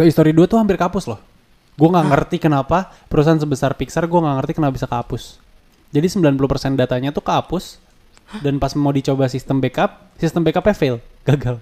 Toy Story 2 tuh hampir kapus loh. Gue nggak ngerti kenapa perusahaan sebesar Pixar gue nggak ngerti kenapa bisa kapus. Jadi 90% datanya tuh kehapus dan pas mau dicoba sistem backup, sistem backupnya fail, gagal.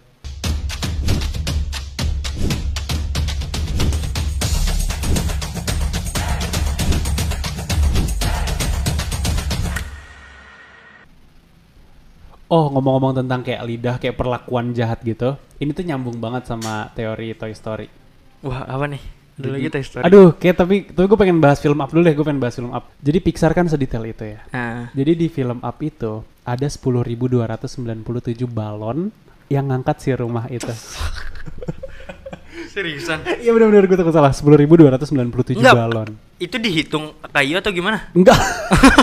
Oh ngomong-ngomong tentang kayak lidah, kayak perlakuan jahat gitu, ini tuh nyambung banget sama teori Toy Story. Wah, apa nih? Dulu Jadi- Story. Aduh, kayak tapi tapi gue pengen bahas film up dulu deh, gue pengen bahas film up. Jadi Pixar kan sedetail itu ya. Ah, Jadi di film up itu ada 10.297 balon yang ngangkat si rumah itu. seriusan. Iya benar-benar gue takut salah. 10.297 Enggak. balon. Itu dihitung kayu atau gimana? Enggak.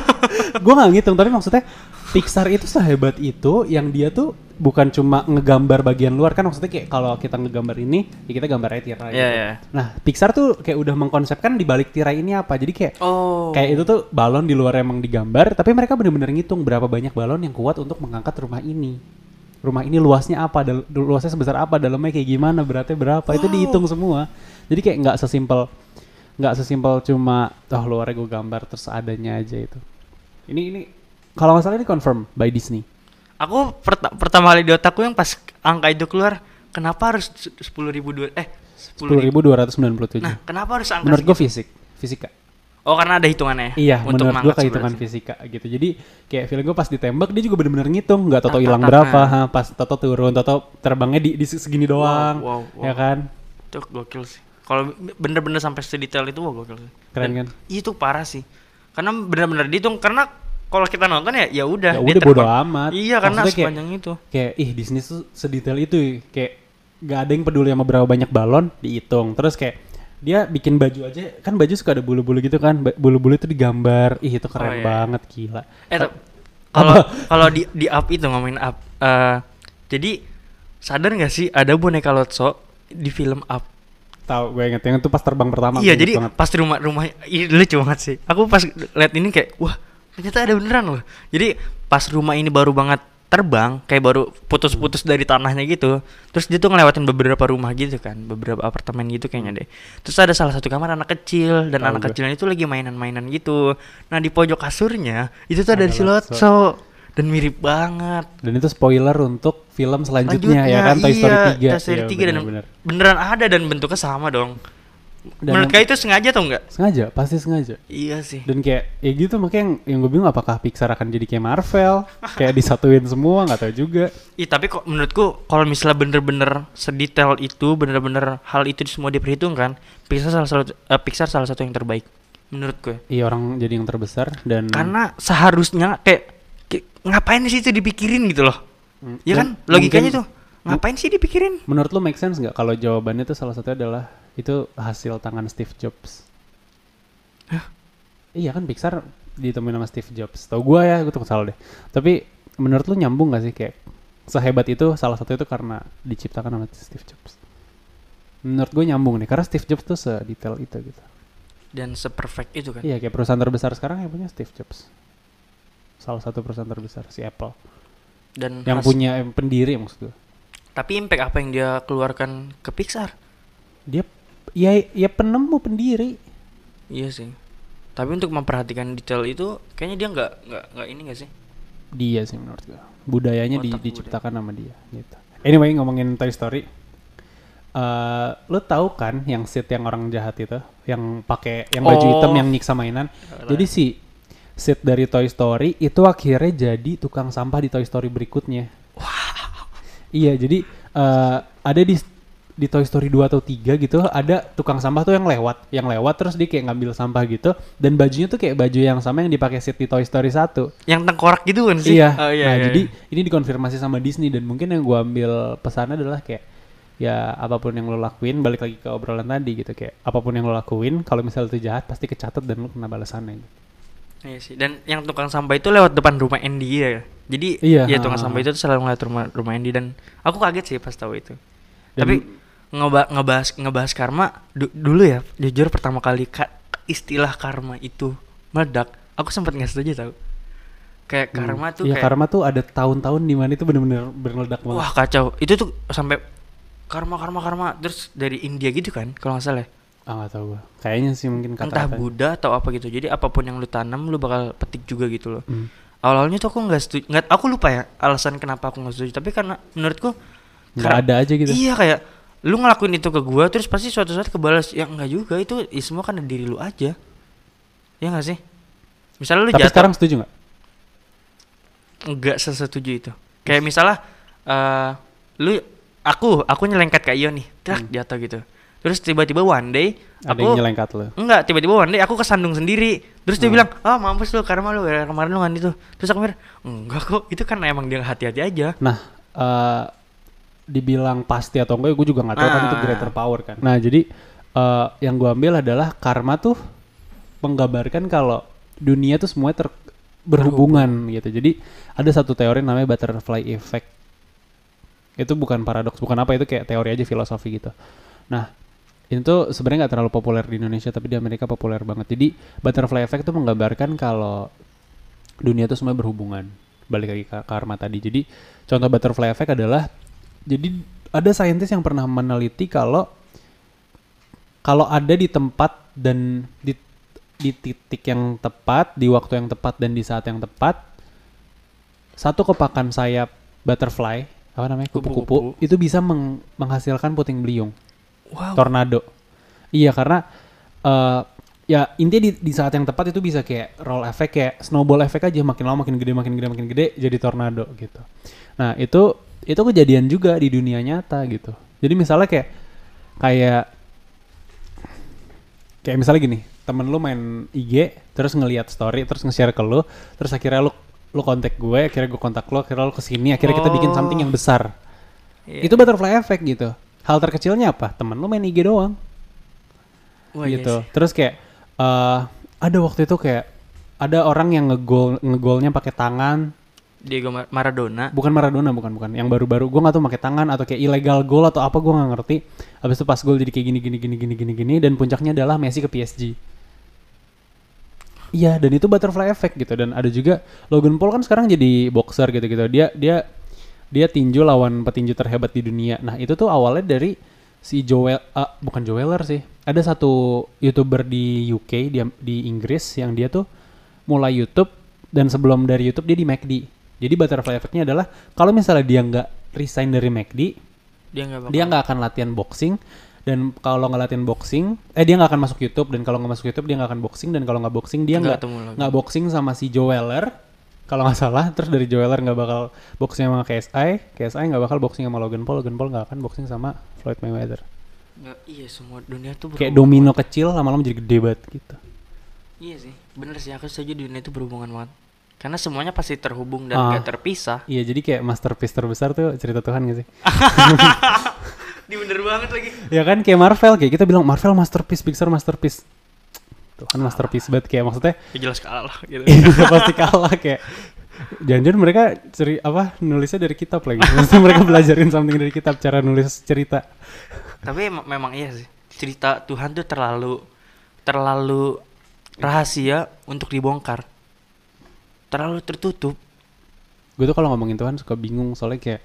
gue nggak ngitung, tapi maksudnya Pixar itu sehebat itu yang dia tuh bukan cuma ngegambar bagian luar kan maksudnya kayak kalau kita ngegambar ini ya kita gambarnya tirai. Iya, gitu. iya. Nah, Pixar tuh kayak udah mengkonsepkan di balik tirai ini apa. Jadi kayak Oh. Kayak itu tuh balon di luar emang digambar, tapi mereka bener-bener ngitung berapa banyak balon yang kuat untuk mengangkat rumah ini. Rumah ini luasnya apa, dal- luasnya sebesar apa, dalamnya kayak gimana, beratnya berapa, itu dihitung semua. Jadi kayak nggak sesimpel nggak sesimpel cuma toh luarnya gue gambar terus adanya aja itu. Ini ini kalau nggak salah ini confirm by Disney. Aku perta- pertama kali di otakku yang pas angka itu keluar, kenapa harus sepuluh ribu dua eh sepuluh ribu? 10.297. Nah, kenapa harus angka menurut gue fisik, fisika. Oh, karena ada hitungannya. Iya, untuk menurut gue kehitungan sebelah fisika gitu. Jadi kayak feeling gue pas ditembak dia juga bener-bener ngitung, nggak toto Tak, hilang berapa, ha, pas toto turun, toto terbangnya di, di segini doang, wow, wow. ya kan? Itu gokil sih. Kalau bener-bener sampai sedetail itu wah gokil sih. Keren Dan kan? Itu parah sih. Karena bener-bener dihitung karena kalau kita nonton ya ya udah Ya udah bodo amat. Iya, karena Maksudnya kayak- sepanjang itu. Kayak ih Disney tuh sedetail itu, ya. kayak nggak ada yang peduli sama berapa banyak balon dihitung. Terus kayak dia bikin baju aja, kan baju suka ada bulu-bulu gitu kan, bulu-bulu itu digambar, ih itu keren Oh, iya. banget gila. Eh, kalau kalau di di up itu ngomongin up, eh, jadi sadar nggak sih ada boneka Lotso di film up? Tahu gue inget yang itu pas terbang pertama. iya, jadi banget. pas di rumah rumah ini lucu banget sih. Aku pas lihat ini kayak wah ternyata ada beneran loh. Jadi pas rumah ini baru banget terbang, kayak baru putus-putus dari tanahnya gitu. Terus dia tuh ngelewatin beberapa rumah gitu kan, beberapa apartemen gitu kayaknya deh. Terus ada salah satu kamar anak kecil dan Tahu anak gue. kecilnya itu lagi mainan-mainan gitu. Nah di pojok kasurnya itu tuh ada si Lotso. Dan mirip banget. Dan itu spoiler untuk film selanjutnya, ya kan Toy Story 3. iya, Toy Story Iya, 3 dan bener-bener. beneran ada dan bentuknya sama dong. Dan Menurut kalian itu sengaja atau enggak? Sengaja, pasti sengaja. Iya sih. Dan kayak ya gitu makanya yang, yang gue bingung apakah Pixar akan jadi kayak Marvel, kayak disatuin semua nggak tahu juga. Ih, tapi kok menurutku kalau misalnya bener-bener sedetail itu, bener-bener hal itu semua diperhitungkan, Pixar salah satu eh, Pixar salah satu yang terbaik menurut gue. Iya orang jadi yang terbesar dan Karena seharusnya kayak, kayak ngapain sih itu dipikirin gitu loh. Hmm, Ya dan kan? Logikanya tuh ngapain sih dipikirin? menurut lo make sense nggak kalau jawabannya tuh salah satunya adalah itu hasil tangan Steve Jobs. Iya kan Pixar ditemuin sama Steve Jobs. Tau gue ya, gue tuh salah deh. Tapi menurut lo nyambung gak sih kayak sehebat itu salah satu itu karena diciptakan sama Steve Jobs. Menurut gue nyambung nih karena Steve Jobs tuh sedetail itu gitu. Dan seperfect itu kan. Iya kayak perusahaan terbesar sekarang yang punya Steve Jobs. Salah satu perusahaan terbesar si Apple. Dan Yang punya pendiri maksud gue. Tapi impact apa yang dia keluarkan ke Pixar? Dia ya ya penemu pendiri. Iya sih. Tapi untuk memperhatikan detail itu, kayaknya dia nggak nggak nggak ini nggak sih? Dia sih menurut gue. Budayanya di- Otak budaya. diciptakan sama dia gitu. Anyway ngomongin Toy Story. eh lo tahu kan yang Sid yang orang jahat itu, yang pakai yang baju Oh. hitam yang nyiksa mainan. Jadi si Sid dari Toy Story itu akhirnya jadi tukang sampah di Toy Story berikutnya. Iya, jadi eh ada di di Toy Story 2 atau 3 gitu ada tukang sampah tuh yang lewat, yang lewat terus dia kayak ngambil sampah gitu dan bajunya tuh kayak baju yang sama yang dipakai Sid di Toy Story 1. Yang tengkorak gitu kan sih? Iya. Oh, iya, nah, iya, jadi iya. ini dikonfirmasi sama Disney dan mungkin yang gua ambil pesannya adalah kayak ya apa pun yang lo lakuin balik lagi ke obrolan tadi gitu kayak apa pun yang lo lakuin kalau misalnya itu jahat pasti kecatat dan lo kena balasannya gitu. Iya sih. Dan yang tukang sampah itu lewat depan rumah Andy ya. Jadi Iya, ya tukang ha, sampah itu tuh selalu ngeliat rumah rumah Andy dan aku kaget sih pas tahu itu. Dan- Tapi ngeba ngebahas ngebahas karma du- dulu ya jujur pertama kali ka- istilah karma itu meledak aku sempat nggak setuju tau. Kayak karma tuh Iya kayak karma tuh ada tahun-tahun di mana itu bener-bener berledak banget. wah kacau. Itu tuh sampai karma karma karma terus dari India gitu kan kalau nggak salah ya. ah nggak tahu gua. Kayaknya sih mungkin kata entah Buddha atau apa gitu. Jadi apa pun yang lu tanam lu bakal petik juga gitu loh. Hmm. awal-awalnya tuh aku nggak setuju nggak aku lupa ya alasan kenapa aku nggak setuju. Tapi karena menurutku nggak ada aja gitu. Iya kayak lu ngelakuin itu ke gua terus pasti suatu saat kebalas. Ya enggak juga. Itu ya semua kan dari diri lu aja. Ya nggak sih? Misalnya lu tapi jatuh sekarang setuju nggak nggak sesetuju itu. Kayak misalnya eh lu aku aku nyelengkat ke Iyo nih. Trak jatuh gitu. Terus tiba-tiba one day Hmm. ada aku yang nyelengkat lo enggak tiba-tiba one day aku kesandung sendiri. Terus dia Hmm. bilang ah mampus lu karena lu kemarin lu kan itu. Terus aku mikir enggak kok itu kan emang dia hati-hati aja. Nah, eh dibilang pasti atau enggak, gue juga nggak tahu kan itu Ah. greater power kan. Nah, jadi eh yang gue ambil adalah karma tuh menggambarkan kalau dunia tuh semuanya ter berhubungan gitu. Jadi ada satu teori namanya butterfly effect. Itu bukan paradoks, bukan apa itu kayak teori aja filosofi gitu. Nah, itu sebenarnya nggak terlalu populer di Indonesia tapi di Amerika populer banget. Jadi butterfly effect itu menggambarkan kalau dunia itu semua berhubungan. Balik lagi ke karma tadi. Jadi contoh butterfly effect adalah jadi ada saintis yang pernah meneliti kalau kalau ada di tempat dan di di titik yang tepat, di waktu yang tepat dan di saat yang tepat satu kepakan sayap butterfly apa namanya kupu-kupu itu bisa meng- menghasilkan puting beliung wow tornado. Iya karena eh ya intinya di, di saat yang tepat itu bisa kayak roll effect kayak snowball effect aja makin lama makin gede makin gede makin gede jadi tornado gitu. Nah itu itu kejadian juga di dunia nyata gitu. Jadi misalnya kayak kayak kayak misalnya gini temen lu main IG terus ngelihat story terus nge-share ke lu terus akhirnya lu lu kontak gue akhirnya gue kontak lu akhirnya lu ke sini akhirnya kita bikin something yang besar Iya. itu butterfly effect gitu hal terkecilnya apa temen lu main IG doang Wah, iya gitu sih. terus kayak eh ada waktu itu kayak ada orang yang ngegol ngegolnya pakai tangan Diego Mar- Maradona. Bukan Maradona bukan bukan. Yang baru-baru. Gue nggak tahu pakai tangan atau kayak ilegal gol atau apa gue nggak ngerti. Habis itu pas gol jadi kayak gini gini gini gini gini gini dan puncaknya adalah Messi ke PSG iya dan itu butterfly effect gitu. Dan ada juga Logan Paul kan sekarang jadi boxer gitu gitu. Dia dia dia tinju lawan petinju terhebat di dunia. Nah itu tuh awalnya dari si Joel ah, bukan Joeler sih. Ada satu youtuber di UK di di Inggris yang dia tuh mulai YouTube dan sebelum dari YouTube dia di McD jadi butterfly effect-nya adalah kalau misalnya dia nggak resign dari McD dia nggak bakal dia nggak akan latihan boxing. Dan kalau nggak latihan boxing eh dia nggak akan masuk YouTube. Dan kalau nggak masuk YouTube dia nggak akan boxing. Dan kalau nggak boxing dia Nggak nggak boxing sama si Joe Weller. Kalau nggak salah terus dari Joe Weller nggak bakal boxing sama KSI KSI nggak bakal boxing sama Logan Paul. Logan Paul nggak akan boxing sama Floyd Mayweather. Nggak, iya semua dunia tuh kayak domino kecil lama-lama jadi gede banget gitu. Iya sih bener sih. Aku setuju dunia itu berhubungan banget karena semuanya pasti terhubung dan Ah. nggak terpisah. Iya jadi kayak masterpiece terbesar tuh cerita Tuhan gak sih? Di bener banget lagi. Ya kan kayak Marvel kayak kita bilang Marvel masterpiece Pixar masterpiece. Tuhan masterpiece banget kayak maksudnya ya jelas kalah gitu. Iya pasti kalah kayak Jangan-jangan mereka ceri apa nulisnya dari kitab lagi. Maksudnya mereka belajarin something dari kitab cara nulis cerita. tapi em- memang iya sih. Cerita Tuhan tuh terlalu terlalu rahasia untuk dibongkar terlalu tertutup Gue tuh kalau ngomongin Tuhan suka bingung soalnya kayak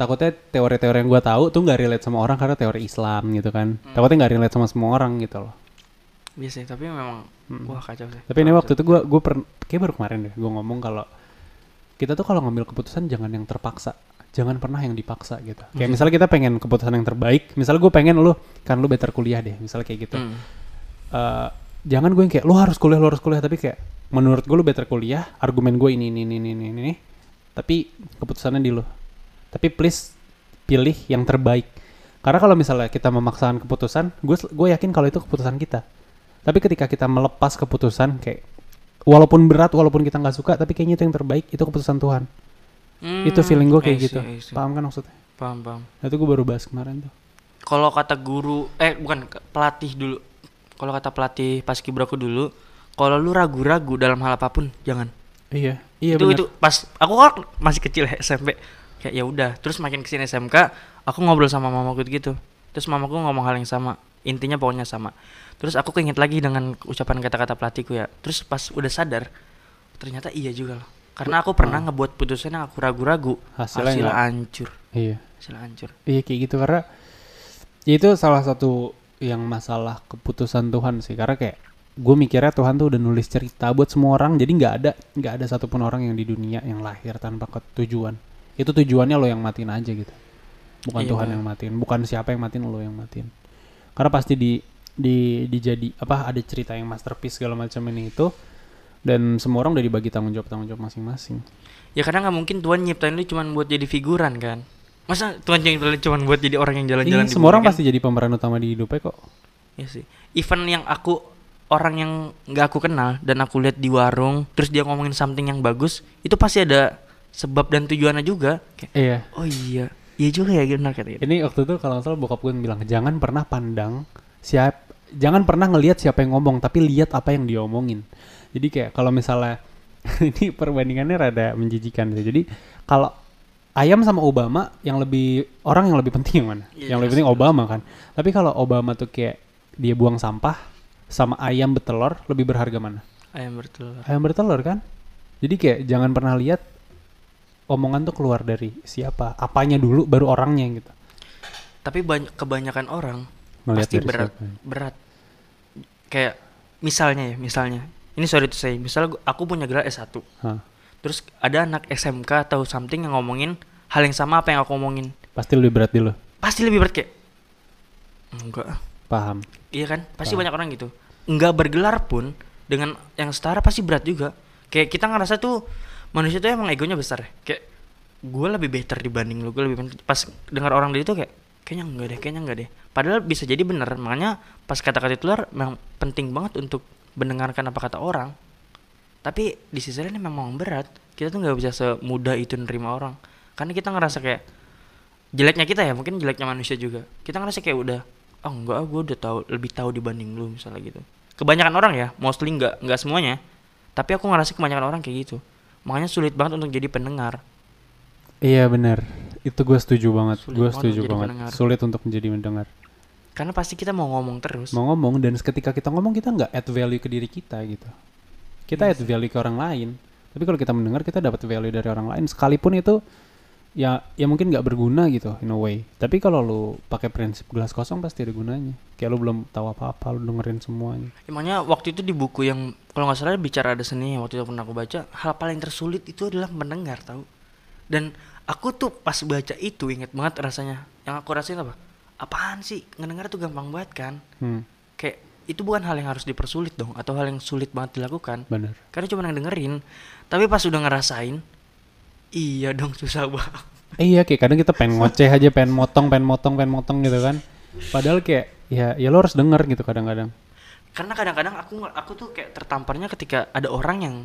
takutnya teori-teori yang gue tahu tuh nggak relate sama orang karena teori Islam gitu kan. Takutnya nggak relate sama semua orang gitu loh. biasa tapi memang wah kacau sih Tapi ini waktu itu gue gue per kayak baru kemarin deh gue ngomong kalau kita tuh kalau ngambil keputusan jangan yang terpaksa, jangan pernah yang dipaksa gitu. Kayak misalnya kita pengen keputusan yang terbaik, misalnya gue pengen lu kan lu better kuliah deh, misalnya kayak gitu. Hmm. Eh, jangan gue yang kayak lu harus kuliah lu harus kuliah. Tapi kayak menurut gue lu better kuliah argumen gue ini ini ini ini ini, ini. tapi keputusannya di lu. Tapi please pilih yang terbaik. Karena kalau misalnya kita memaksakan keputusan gue gue yakin kalau itu keputusan kita. Tapi ketika kita melepas keputusan kayak walaupun berat walaupun kita nggak suka tapi kayaknya itu yang terbaik itu keputusan Tuhan. Hmm, itu feeling gue kayak I see, gitu. Paham kan maksudnya? Paham paham. Nah, itu gue baru bahas kemarin tuh. Kalau kata guru eh bukan pelatih dulu kalau kata pelatih pas kibraku dulu kalau lu ragu-ragu dalam hal apa pun jangan. Iya. Iya itu bener. itu pas aku kan masih kecil ya, SMP kayak ya udah. Terus makin ke sini SMK aku ngobrol sama mamaku gitu. Terus mamaku ngomong hal yang sama. Intinya pokoknya sama. Terus aku keinget lagi dengan ucapan kata-kata pelatihku ya. Terus pas udah sadar ternyata iya juga loh. Karena aku pernah ngebuat putusan yang aku ragu-ragu. Hasilnya hancur. Iya. hasilnya hancur. Iya kayak gitu. Karena ya itu salah satu yang masalah keputusan Tuhan sih. Karena kayak gue mikirnya Tuhan tuh udah nulis cerita buat semua orang jadi nggak ada nggak ada satupun orang yang di dunia yang lahir tanpa tujuan itu tujuannya lo yang matiin aja gitu. Bukan Iya, Tuhan yang matiin bukan siapa yang matiin lo yang matiin. Karena pasti di di dijadi apa ada cerita yang masterpiece segala macam ini itu dan semua orang udah dibagi tanggung jawab tanggung jawab masing-masing. Ya karena nggak mungkin Tuhan nyiptain lu cuma buat jadi figuran kan masa Tuhan nyiptain lu cuma buat jadi orang yang jalan-jalan Iya, di semua orang kan? pasti jadi pemeran utama di hidupnya kok Iya sih. Even yang aku orang yang nggak aku kenal dan aku lihat di warung, terus dia ngomongin something yang bagus, itu pasti ada sebab dan tujuannya juga. Kayak, iya oh iya, iya juga ya benar kata gitu. Ini waktu itu kalau nggak salah bokap gue bilang jangan pernah pandang siap, jangan pernah ngelihat siapa yang ngomong, tapi lihat apa yang diomongin. Jadi kayak kalau misalnya ini perbandingannya rada menjijikan sih. Jadi kalau ayam sama Obama yang lebih orang yang lebih penting yang mana? Iya, yang lebih jelas, penting Obama kan. Tapi kalau Obama tuh kayak dia buang sampah sama ayam bertelur lebih berharga mana? Ayam bertelur. Ayam bertelur kan. Jadi kayak jangan pernah lihat omongan tuh keluar dari siapa, apanya dulu baru orangnya gitu. Tapi banyak kebanyakan orang Ngelihat pasti berat, siapa. berat. Kayak misalnya ya, misalnya. Ini sorry to say, misal aku punya gelar S1. Hah. Terus ada anak SMK atau something yang ngomongin hal yang sama apa yang aku ngomongin. Pasti lebih berat di lo. Pasti lebih berat kayak enggak ah. Paham. Iya kan? Pasti Paham. banyak orang gitu. Enggak bergelar pun dengan yang setara pasti berat juga. Kayak kita ngerasa tuh manusia tuh emang egonya besar ya. Kayak gue lebih better dibanding lu, gue lebih better. Pas dengar orang dari itu kayak kayaknya enggak deh, kayaknya enggak deh. Padahal bisa jadi bener. Makanya pas kata-kata itu luar memang penting banget untuk mendengarkan apa kata orang. Tapi di sisi lain memang berat. Kita tuh nggak bisa semudah itu nerima orang. Karena kita ngerasa kayak jeleknya kita ya, mungkin jeleknya manusia juga. Kita ngerasa kayak udah oh enggak ah gue udah tahu lebih tahu dibanding lu misalnya gitu kebanyakan orang ya mostly enggak enggak semuanya tapi aku ngerasa kebanyakan orang kayak gitu makanya sulit banget untuk jadi pendengar Iya benar. Itu gue setuju banget. Gue setuju banget. pendengar. Sulit untuk menjadi mendengar. karena pasti kita mau ngomong terus Mau ngomong dan ketika kita ngomong kita nggak add value ke diri kita gitu. Kita Iya add value ke orang lain. Tapi kalau kita mendengar kita dapat value dari orang lain. Sekalipun itu ya ya mungkin nggak berguna gitu in a way. Tapi kalau lu pakai prinsip gelas kosong pasti ada gunanya. Kayak lu belum tahu apa-apa, lu dengerin semuanya. emangnya waktu itu di buku yang kalau nggak salah bicara ada seni waktu itu pernah aku baca hal paling tersulit itu adalah mendengar tahu dan aku tuh pas baca itu inget banget rasanya yang aku rasain apa apaan sih ngedengar tuh gampang banget kan Hmm, itu bukan hal yang harus dipersulit dong atau hal yang sulit banget dilakukan benar. karena cuma dengerin tapi pas udah ngerasain iya dong susah banget iya kayak kadang kita pengen ngoceh aja, pengen motong, pengen motong, pengen motong gitu kan. Padahal kayak ya ya lo harus denger gitu kadang-kadang. karena kadang-kadang aku aku tuh kayak tertamparnya ketika ada orang yang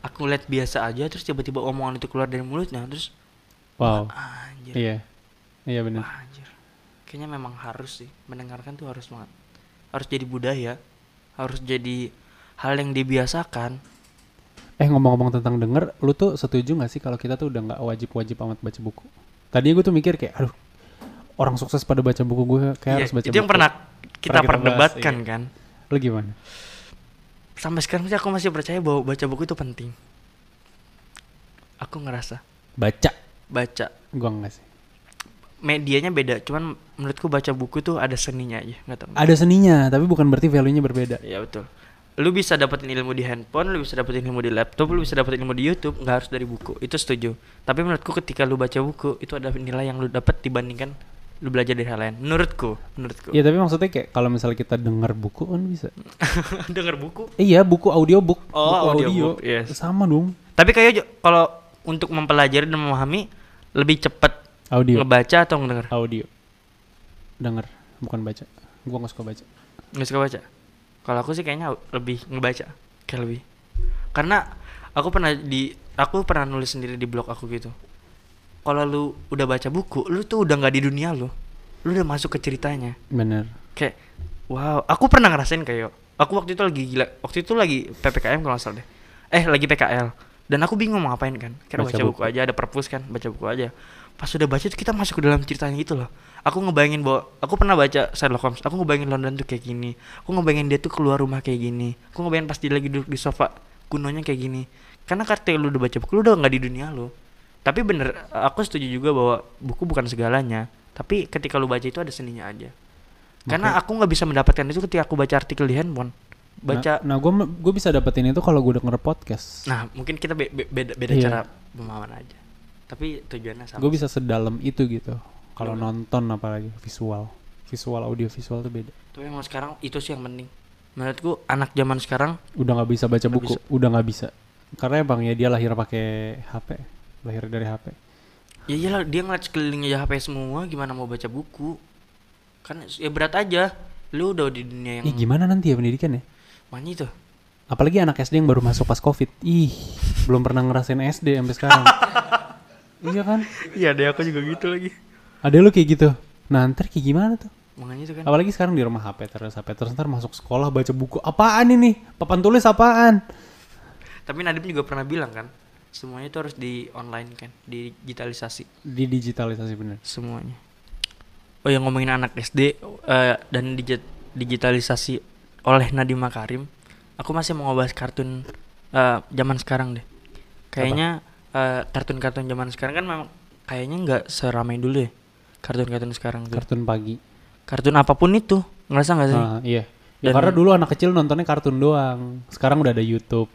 aku lihat biasa aja terus tiba-tiba omongan itu keluar dari mulutnya terus Wow. anjir Iya. Iya benar. anjir kayaknya memang harus sih mendengarkan tuh harus banget harus jadi budaya harus jadi hal yang dibiasakan Eh ngomong-ngomong tentang denger, lu tuh setuju gak sih kalau kita tuh udah nggak wajib-wajib amat baca buku? Tadinya gue tuh mikir kayak, aduh, orang sukses pada baca buku gue kayak Iya, harus baca itu buku. yang pernah kita Pernah kita bahas, perdebatkan iya. kan Lu gimana? sampai sekarang sih aku masih percaya bahwa baca buku itu penting aku ngerasa Baca. baca Gua enggak sih. Medianya beda cuman menurutku baca buku tuh ada seninya aja nggak tahu Ada seninya, tapi bukan berarti value-nya berbeda. ya betul lu bisa dapetin ilmu di handphone lu bisa dapetin ilmu di laptop lu bisa dapetin ilmu di YouTube nggak harus dari buku itu setuju tapi menurutku ketika lu baca buku itu ada nilai yang lu dapat dibandingkan lu belajar dari hal lain menurutku menurutku Iya tapi maksudnya kayak kalau misalnya kita denger buku kan bisa. denger buku Eh, iya buku audiobook. Oh, buku audiobook, yes. Sama dong. tapi kayak kalau untuk mempelajari dan memahami lebih cepat Audio. ngebaca atau ngedenger Audio. Denger, bukan baca. Gua nggak suka baca. nggak suka baca kalau aku sih kayaknya lebih ngebaca kayak lebih karena aku pernah di aku pernah nulis sendiri di blog aku gitu kalau lu udah baca buku lu tuh udah nggak di dunia lu lu udah masuk ke ceritanya Bener. kayak wow aku pernah ngerasain kayak aku waktu itu lagi gila waktu itu lagi ppkm kalau salah deh eh lagi pkl dan aku bingung mau ngapain kan kira Baca baca, buku. buku. aja ada perpus kan baca buku aja pas udah baca tuh kita masuk ke dalam ceritanya gitu loh. Aku ngebayangin bahwa aku pernah baca Sherlock Holmes aku ngebayangin London tuh kayak gini. Aku ngebayangin dia tuh keluar rumah kayak gini. Aku ngebayangin pas dia lagi duduk di sofa kunonya kayak gini. Karena ketika lu udah baca buku lu udah nggak di dunia lu. Tapi bener aku setuju juga bahwa buku bukan segalanya. Tapi ketika lu baca itu ada seninya aja. Karena Makanya- aku nggak bisa mendapatkan itu ketika aku baca artikel di handphone. Baca Nah, nah gue gue bisa dapetin itu kalau gue denger podcast. nah, mungkin kita be- be- beda beda Iya. cara pemahaman aja tapi tujuannya sama gue bisa sedalam itu gitu. Kalau Iya. nonton apalagi visual, visual audio visual tuh beda. tapi emang sekarang itu sih yang penting menurutku anak zaman sekarang Udah nggak bisa baca Nggak buku, bisa. udah nggak bisa. Karena emang ya dia lahir pakai HP, lahir dari HP. ya iyalah dia ngeliat sekelilingnya HP semua gimana mau baca buku kan ya berat aja lu udah di dunia yang Ih gimana nanti ya pendidikan ya? mana itu Apalagi anak SD yang baru masuk pas covid. Ih belum pernah ngerasain SD sampai sekarang. iya kan? iya deh aku juga gitu lagi Ada lu kayak gitu. Nah ntar kayak gimana tuh? makanya itu kan Apalagi sekarang di rumah HP terus HP terus ntar masuk sekolah baca buku apaan ini? Papan tulis apaan? tapi Nadim juga pernah bilang kan semuanya itu harus di online kan digitalisasi Di digitalisasi bener. semuanya oh yang ngomongin anak SD eh, dan digi- digitalisasi oleh Nadiem Makarim aku masih mau ngebahas kartun eh, zaman sekarang deh kayaknya eh, kartun-kartun zaman sekarang kan memang kayaknya nggak seramai dulu ya kartun-kartun sekarang tuh Kartun pagi. kartun apa pun itu ngerasa nggak sih Ah, iya. Ya Dan- karena dulu anak kecil nontonnya kartun doang. Sekarang udah ada YouTube.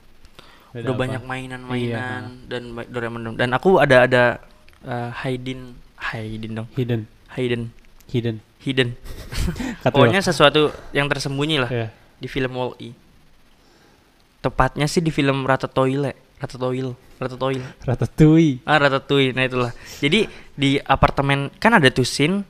udah apa. banyak mainan-mainan Iya. dan Doraemon dan aku ada ada eh, Haydin Haydin dong Hidden, Hayden hidden. hidden pokoknya sesuatu yang tersembunyi lah ya. di film Wall-E tepatnya sih di film Ratatouille Ratatouille Ratatouille Ratatouille. ah Ratatouille nah itulah jadi di apartemen kan ada tuh scene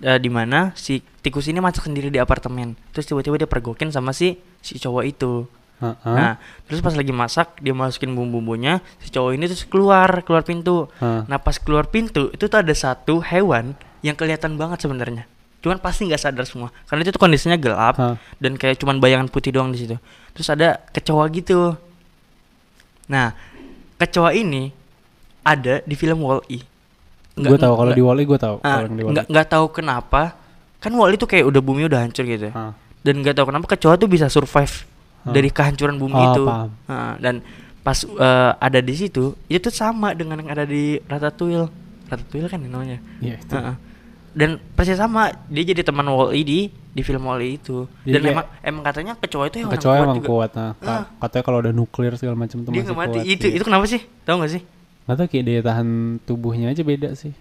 eh, di mana si tikus ini masak sendiri di apartemen terus tiba-tiba dia pergokin sama si si cowok itu Heeh. nah terus pas lagi masak dia masukin bumbu-bumbunya si cowok ini terus keluar keluar pintu Heeh. Nah pas keluar pintu itu tuh ada satu hewan yang kelihatan banget sebenarnya. Cuman pasti nggak sadar semua karena itu tuh kondisinya gelap Hah. dan kayak cuman bayangan putih doang di situ. Terus ada kecoa gitu. Nah kecoa ini ada di film Wall-E. Gue tahu kalau di Wall-E gue tahu. ah, nggak nggak tahu kenapa kan Wall-E tuh kayak udah bumi udah hancur gitu ya. Ah. Dan nggak tahu kenapa kecoa tuh bisa survive Hah. dari kehancuran bumi Oh, itu. paham. Nah, dan pas eh, ada di situ itu tuh sama dengan yang ada di Ratatouille. Ratatouille kan namanya. Iya itu. Heeh. Dan persis sama dia jadi teman Wall-E di di film Wall-E itu. Jadi Dan emang emang katanya kecoa itu yang Kecoa emang juga. kuat. Nah, Ah. katanya kalau udah nuklir segala macam tuh Dia masih mati. kuat. Itu iya. itu kenapa sih? Tahu nggak sih? Nggak tahu kayak daya tahan tubuhnya aja beda sih.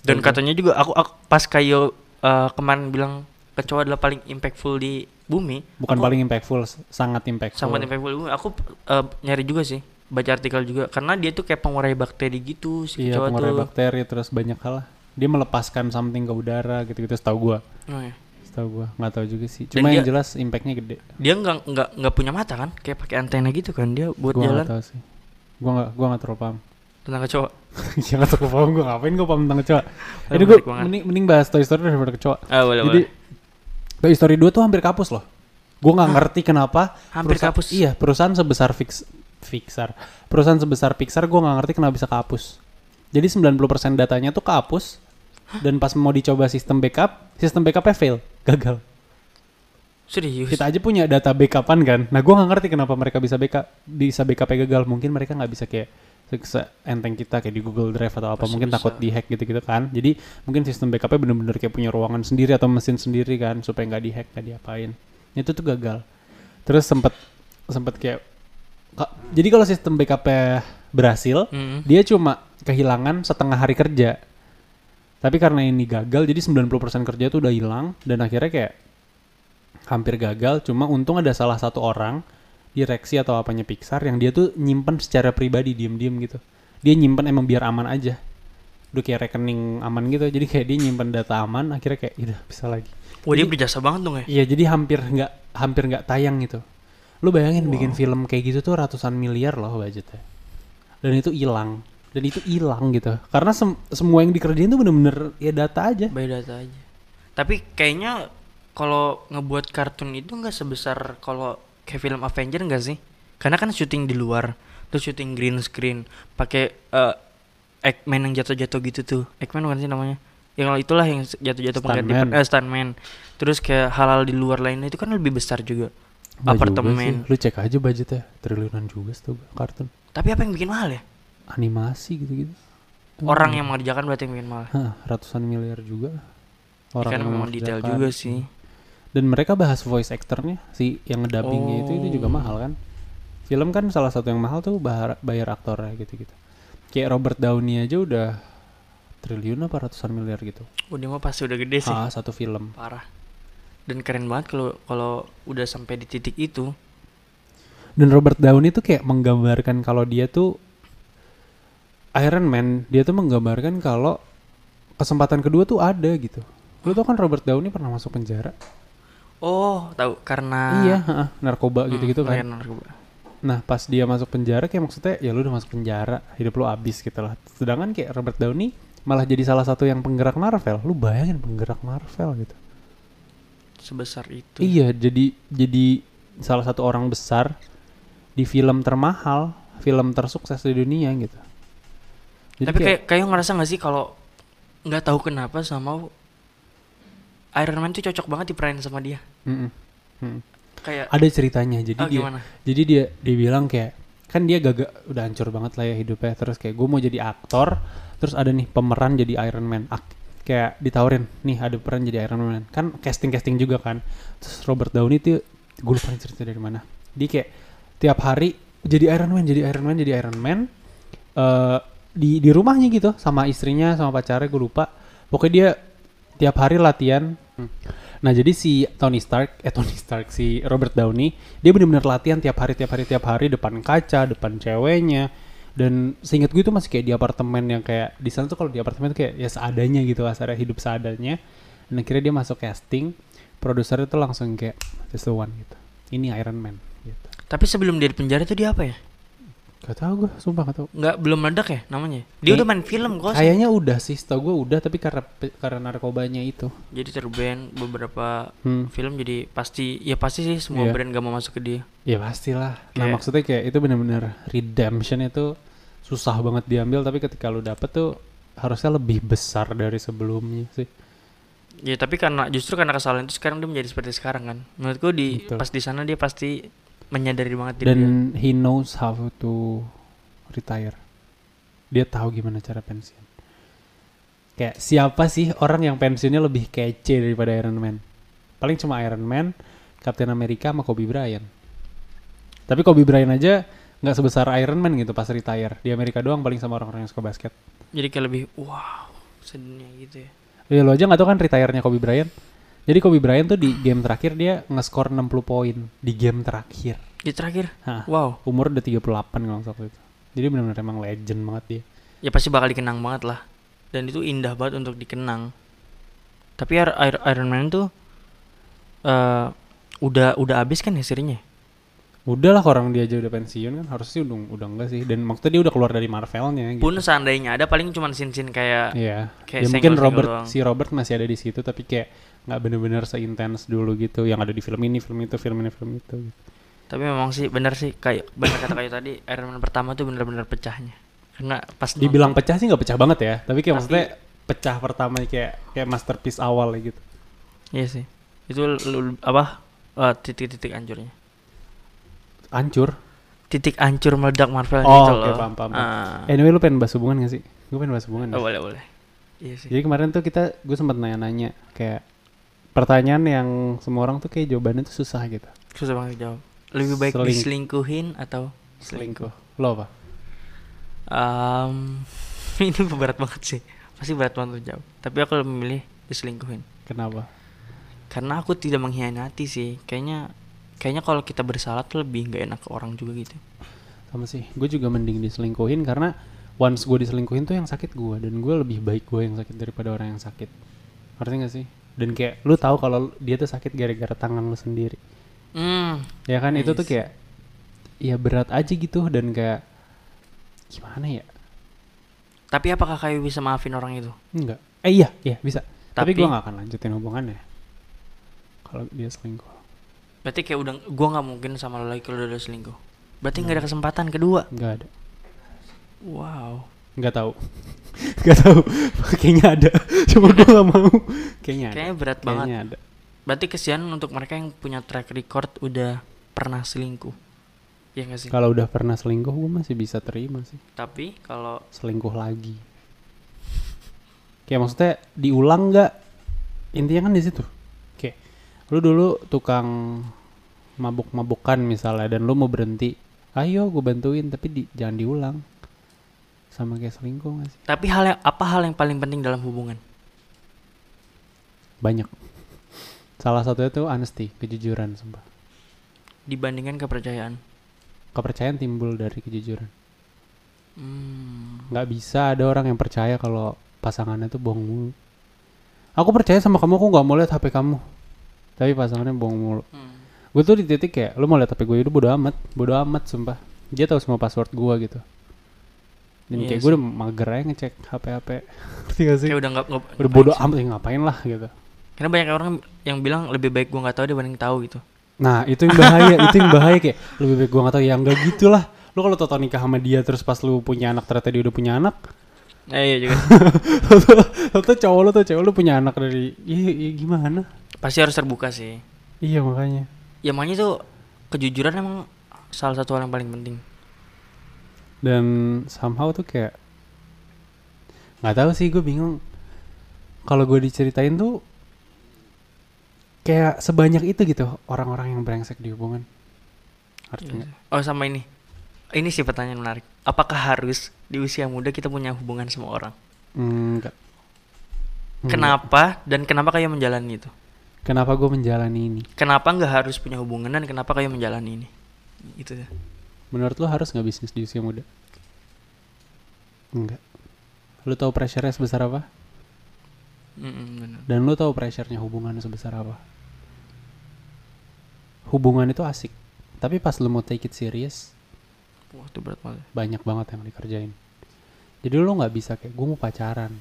Dan Setahu katanya juga aku, aku pas kayak eh, kemarin bilang kecoa adalah paling impactful di bumi. bukan aku- paling impactful, sangat impactful. sangat impactful di bumi. Aku eh, nyari juga sih baca artikel juga karena dia tuh kayak pengurai bakteri gitu si Iya, kecoa pengurai tuh. bakteri terus banyak hal lah. Dia melepaskan something ke udara gitu-gitu setahu gua. Oh, iya. Setahu gua, nggak tahu juga sih. Dan Cuma yang dia- jelas impactnya gede. Dia nggak nggak nggak punya mata kan? Kayak pakai antena gitu kan dia buat Gua jalan nggak tahu sih. Gua nggak gua nggak terlalu paham. tentang kecoa. ya nggak terlalu paham gua ngapain gua paham tentang kecoa. Jadi banget. mending, mending bahas Toy Story daripada kecoa. Ah, boleh, Jadi boleh. Toy Story 2 tuh hampir kapus loh. Gua nggak ngerti kenapa Hampir kapus? Iya, perusahaan sebesar fix Pixar. Perusahaan sebesar Pixar gua nggak ngerti kenapa bisa kehapus. Jadi 90% datanya tuh kehapus dan pas mau dicoba sistem backup, sistem backupnya fail, gagal. Serius. Kita aja punya data backupan kan. Nah, gua nggak ngerti kenapa mereka bisa backup bisa backupnya gagal. Mungkin mereka nggak bisa kayak enteng kita kayak di Google Drive atau apa. Pasti mungkin bisa. takut dihack gitu-gitu kan. Jadi mungkin sistem backupnya bener-bener kayak punya ruangan sendiri atau mesin sendiri kan supaya nggak dihack, nggak diapain. Itu tuh gagal. Terus sempet sempet kayak ka- jadi kalau sistem backupnya berhasil, Mm. dia cuma kehilangan setengah hari kerja. Tapi karena ini gagal, jadi 90% kerja tuh udah hilang dan akhirnya kayak hampir gagal. Cuma untung ada salah satu orang direksi atau apanya Pixar yang dia tuh nyimpen secara pribadi diem-diem gitu. Dia nyimpen emang biar aman aja. Udah kayak rekening aman gitu. Jadi kayak dia nyimpen data aman, akhirnya kayak udah bisa lagi. Wah, dia berjasa banget dong ya. Iya, jadi hampir nggak hampir nggak tayang gitu. Lu bayangin bikin film kayak gitu tuh ratusan miliar loh budgetnya. Dan itu hilang. Dan itu hilang gitu. Karena sem- semua yang dikerjain tuh bener-bener ya data aja. By data aja. Tapi kayaknya kalau ngebuat kartun itu nggak sebesar kalau kayak film Avenger nggak sih? Karena kan syuting di luar, terus syuting green screen, pakai eh Eggman yang jatuh-jatuh gitu tuh. Eggman bukan sih namanya? Yang itulah yang jatuh-jatuh pengganti Stuntman. per- eh, stuntman. Terus kayak halal di luar lainnya itu kan lebih besar juga. Nggak juga apartemen. sih. Lu cek aja budgetnya triliunan juga tuh kartun. Tapi apa yang bikin mahal ya? Animasi gitu-gitu. Orang yang mengerjakan berarti yang bikin mahal. Hah, ratusan miliar juga. Ya kan yang memang detail juga sih. Dan mereka bahas voice actornya si yang ngedubbingnya itu itu juga Oh. mahal kan. Film kan salah satu yang mahal tuh bayar, bayar aktornya gitu-gitu. Kayak Robert Downey aja udah triliun apa ratusan miliar gitu. Oh, dia mah pasti udah gede sih. Ah, satu film. Parah. Dan keren banget kalau kalau udah sampai di titik itu. Dan Robert Downey tuh kayak menggambarkan kalau dia tuh Iron Man, dia tuh menggambarkan kalau kesempatan kedua tuh ada gitu. Lu tau kan Robert Downey pernah masuk penjara? Oh, tahu karena iya, heeh, narkoba Hmm, gitu-gitu kan. kayak narkoba. Nah, pas dia masuk penjara kayak maksudnya ya lu udah masuk penjara, hidup lu abis gitu lah. Sedangkan kayak Robert Downey malah jadi salah satu yang penggerak Marvel. Lu bayangin penggerak Marvel gitu. Sebesar itu. Iya, jadi jadi salah satu orang besar di film termahal, film tersukses di dunia gitu. Jadi Tapi kayak kayak ngerasa gak sih kalau nggak tahu kenapa sama Iron Man tuh cocok banget diperanin sama dia. Mm-mm. Mm. Kayak ada ceritanya. Jadi oh, dia gimana? jadi dia dia bilang kayak kan dia gagak udah hancur banget lah ya hidupnya terus kayak gue mau jadi aktor terus ada nih pemeran jadi Iron Man Ak- kayak ditawarin nih ada peran jadi Iron Man kan casting casting juga kan terus Robert Downey tuh gue lupa cerita dari mana dia kayak tiap hari jadi Iron Man jadi Iron Man jadi Iron Man eh di di rumahnya gitu sama istrinya sama pacarnya gue lupa pokoknya dia tiap hari latihan Nah jadi si Tony Stark, eh Tony Stark si Robert Downey, dia benar-benar latihan tiap hari, tiap hari, tiap hari depan kaca, depan ceweknya. Dan seingat gue itu masih kayak di apartemen yang kayak di sana tuh kalau di apartemen tuh kayak ya seadanya gitu, asal hidup seadanya. Dan akhirnya dia masuk casting, produsernya tuh langsung kayak this the one gitu. Ini Iron Man gitu. Tapi sebelum dia di penjara tuh dia apa ya? Gak tau gue, sumpah gak tau. Nggak belum meledak ya namanya? Dia udah main film kok. Kayaknya udah sih, tau gue udah, tapi karena karena narkobanya itu. Jadi terban beberapa Hmm. film jadi pasti ya pasti sih semua Iya. brand gak mau masuk ke dia. Ya pastilah. Nah Kayak- maksudnya kayak itu benar-benar redemption itu susah banget diambil tapi ketika lu dapet tuh harusnya lebih besar dari sebelumnya sih. Ya tapi karena justru karena kesalahan itu sekarang dia menjadi seperti sekarang kan. Menurutku di Betul. pas di sana dia pasti menyadari banget diri dia. Dan he knows how to retire. Dia tahu gimana cara pensiun. Kayak siapa sih orang yang pensiunnya lebih kece daripada Iron Man? Paling cuma Iron Man, Captain America sama Kobe Bryant. Tapi Kobe Bryant aja nggak sebesar Iron Man gitu pas retire. Di Amerika doang paling sama orang-orang yang suka basket. Jadi kayak lebih wow sedunia gitu ya. Ya lo aja gak tau kan retire-nya Kobe Bryant. Jadi Kobe Bryant tuh di game terakhir dia nge-score 60 poin di game terakhir. Di terakhir, Hah, wow. umur udah 38 kalau nggak salah waktu itu. Jadi benar-benar emang legend banget dia. Ya pasti bakal dikenang banget lah. Dan itu indah banget untuk dikenang. Tapi Ir- Ir- Iron Man tuh eh udah udah habis kan ya serinya? Udah lah orang dia aja udah pensiun kan harusnya udah udah enggak sih dan maksudnya dia udah keluar dari Marvelnya gitu. Pun seandainya ada paling cuma scene-scene kayak Iya. kayak Ya mungkin Robert doang. si Robert masih ada di situ tapi kayak nggak bener-bener seintens dulu gitu yang ada di film ini, film itu, film ini, film itu. Gitu. Tapi memang sih benar sih kayak benar kata kayu tadi Iron Man pertama tuh benar-benar pecahnya. Karena pas Dibilang pecah sih nggak pecah banget ya, tapi kayak Tapi- maksudnya pecah pertama kayak kayak masterpiece awal gitu. nonton- Iya sih. Itu apa eh, titik-titik hancurnya. Hancur. Titik hancur meledak Marvel Oh, gitu oke, loh. paham, paham, paham. Ah. Anyway lu pengen bahas hubungan gak sih? Gue pengen bahas hubungan. Oh, boleh boleh. Iya sih. Jadi kemarin tuh kita gue sempat nanya-nanya kayak pertanyaan yang semua orang tuh kayak jawabannya tuh susah gitu. Susah banget jawab. Lebih baik Seling- diselingkuhin atau Selingkuh. Lo apa? Um, ini berat banget sih. Pasti berat banget jawab. Tapi aku lebih memilih diselingkuhin. Kenapa? Karena aku tidak mengkhianati sih. Kayaknya kayaknya kalau kita bersalah tuh lebih nggak enak ke orang juga gitu. Sama sih. Gue juga mending diselingkuhin karena once gue diselingkuhin tuh yang sakit gue dan gue lebih baik gue yang sakit daripada orang yang sakit. Ngerti gak sih? Dan kayak lu tahu kalau dia tuh sakit gara-gara tangan lu sendiri. Hmm. Ya kan itu Nice. tuh kayak ya berat aja gitu dan kayak gimana ya? Tapi apakah kayu bisa maafin orang itu? Enggak. Eh iya, iya bisa. Tapi, Tapi- gue gak akan lanjutin hubungannya. Kalau dia selingkuh. Berarti kayak udah gua nggak mungkin sama lo lagi kalau udah selingkuh. Berarti nggak ada kesempatan kedua. Nggak ada. Wow. Nggak tahu. Nggak tahu. Kayaknya ada. Cuma gue gak mau. Kayaknya ada. Kayaknya berat banget. Kayaknya ada. Berarti kesian untuk mereka yang punya track record udah pernah selingkuh. Iya gak sih? Kalau udah pernah selingkuh gue masih bisa terima sih. Tapi kalau Selingkuh lagi. Kayak maksudnya diulang nggak? Intinya kan di situ. Kayak lu dulu tukang mabuk-mabukan misalnya dan lu mau berhenti. Ayo gue bantuin tapi di, jangan diulang. Sama kayak selingkuh gak sih? tapi hal yang apa hal yang paling penting dalam hubungan? Banyak. Salah satunya tuh honesty, kejujuran sumpah. Dibandingkan kepercayaan. Kepercayaan timbul dari kejujuran. Hmm. nggak bisa ada orang yang percaya kalau pasangannya tuh bohong mulu. Aku percaya sama kamu, aku nggak mau lihat HP kamu. Tapi pasangannya bohong mulu. Hmm. Gue tuh di titik kayak, lu mau lihat HP gue itu bodo amat, bodo amat sumpah. Dia tahu semua password gue gitu. Dan Iya kayak sih. gue udah mager aja ngecek HP HP. Ngerti gak sih? Kayak udah nggak nggak- Udah bodo sih? amat, ya ngapain lah gitu. Karena banyak orang yang bilang lebih baik gua nggak tahu dibanding tahu gitu. Nah itu yang bahaya, itu yang bahaya kayak lebih baik gue gak tau ya enggak gitu lah. Lu kalau tau nikah sama dia terus pas lu punya anak ternyata dia udah punya anak, Eh, iya juga. Atau cowok lu tuh cewek lu punya anak dari iya, iya gimana? Pasti harus terbuka sih. Iya makanya. Ya makanya tuh kejujuran emang salah satu hal yang paling penting. Dan somehow tuh kayak nggak tahu sih gue bingung. Kalau gue diceritain tuh kayak sebanyak itu gitu orang-orang yang brengsek di hubungan. Artinya Oh sama ini. Ini sih pertanyaan menarik. Apakah harus di usia muda kita punya hubungan sama orang? enggak. Enggak. Kenapa dan kenapa kayak menjalani itu? Kenapa gue menjalani ini? Kenapa nggak harus punya hubungan dan kenapa kayak menjalani ini? Itu ya. Menurut lo harus nggak bisnis di usia muda? Enggak. Lu tahu pressure-nya sebesar apa? Mm-mm, bener. Dan lu tahu pressure-nya hubungan sebesar apa? Hubungan itu asik. Tapi pas lu mau take it serious, Wah itu berat banget. banyak banget yang dikerjain. Jadi lu nggak bisa kayak gue mau pacaran.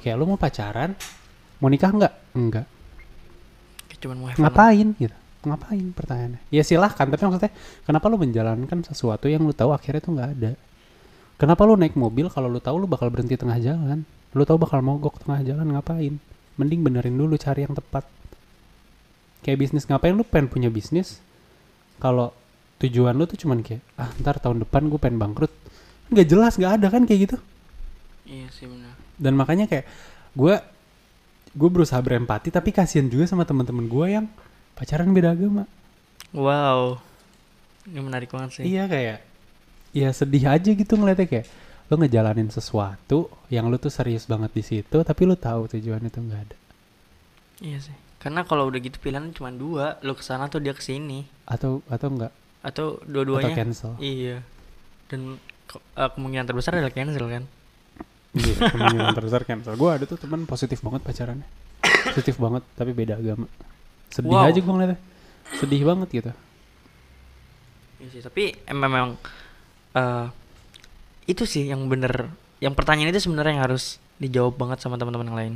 Kayak lu mau pacaran, mau nikah nggak? Enggak. Kayak cuman mau Ngapain gitu? Ngapain pertanyaannya? Ya silahkan, tapi maksudnya kenapa lu menjalankan sesuatu yang lu tahu akhirnya tuh nggak ada? Kenapa lu naik mobil kalau lu tahu lu bakal berhenti tengah jalan? Lu tahu bakal mogok tengah jalan ngapain? Mending benerin dulu cari yang tepat. Kayak bisnis ngapain lu pengen punya bisnis? Kalau tujuan lu tuh cuman kayak ah ntar tahun depan gue pengen bangkrut. Nggak jelas nggak ada kan kayak gitu. Iya sih benar. Dan makanya kayak gue gue berusaha berempati tapi kasihan juga sama teman-teman gue yang pacaran beda agama. Wow. Ini menarik banget sih. Iya kayak ya sedih aja gitu ngeliatnya kayak lo ngejalanin sesuatu yang lu tuh serius banget di situ tapi lu tahu tujuan itu nggak ada Iya sih. Karena kalau udah gitu pilihan cuma dua, lu ke sana atau dia ke sini, atau atau enggak atau atau dua-duanya. cancel Iya. Dan ke- eh, kemungkinan terbesar adalah cancel kan. iya kemungkinan terbesar cancel gue ada tuh teman positif banget pacarannya positif banget tapi beda agama sedih Wow. aja gue ngeliatnya sedih banget gitu Iya sih, tapi em- memang eh itu sih yang bener yang pertanyaan itu sebenarnya yang harus dijawab banget sama teman-teman yang lain.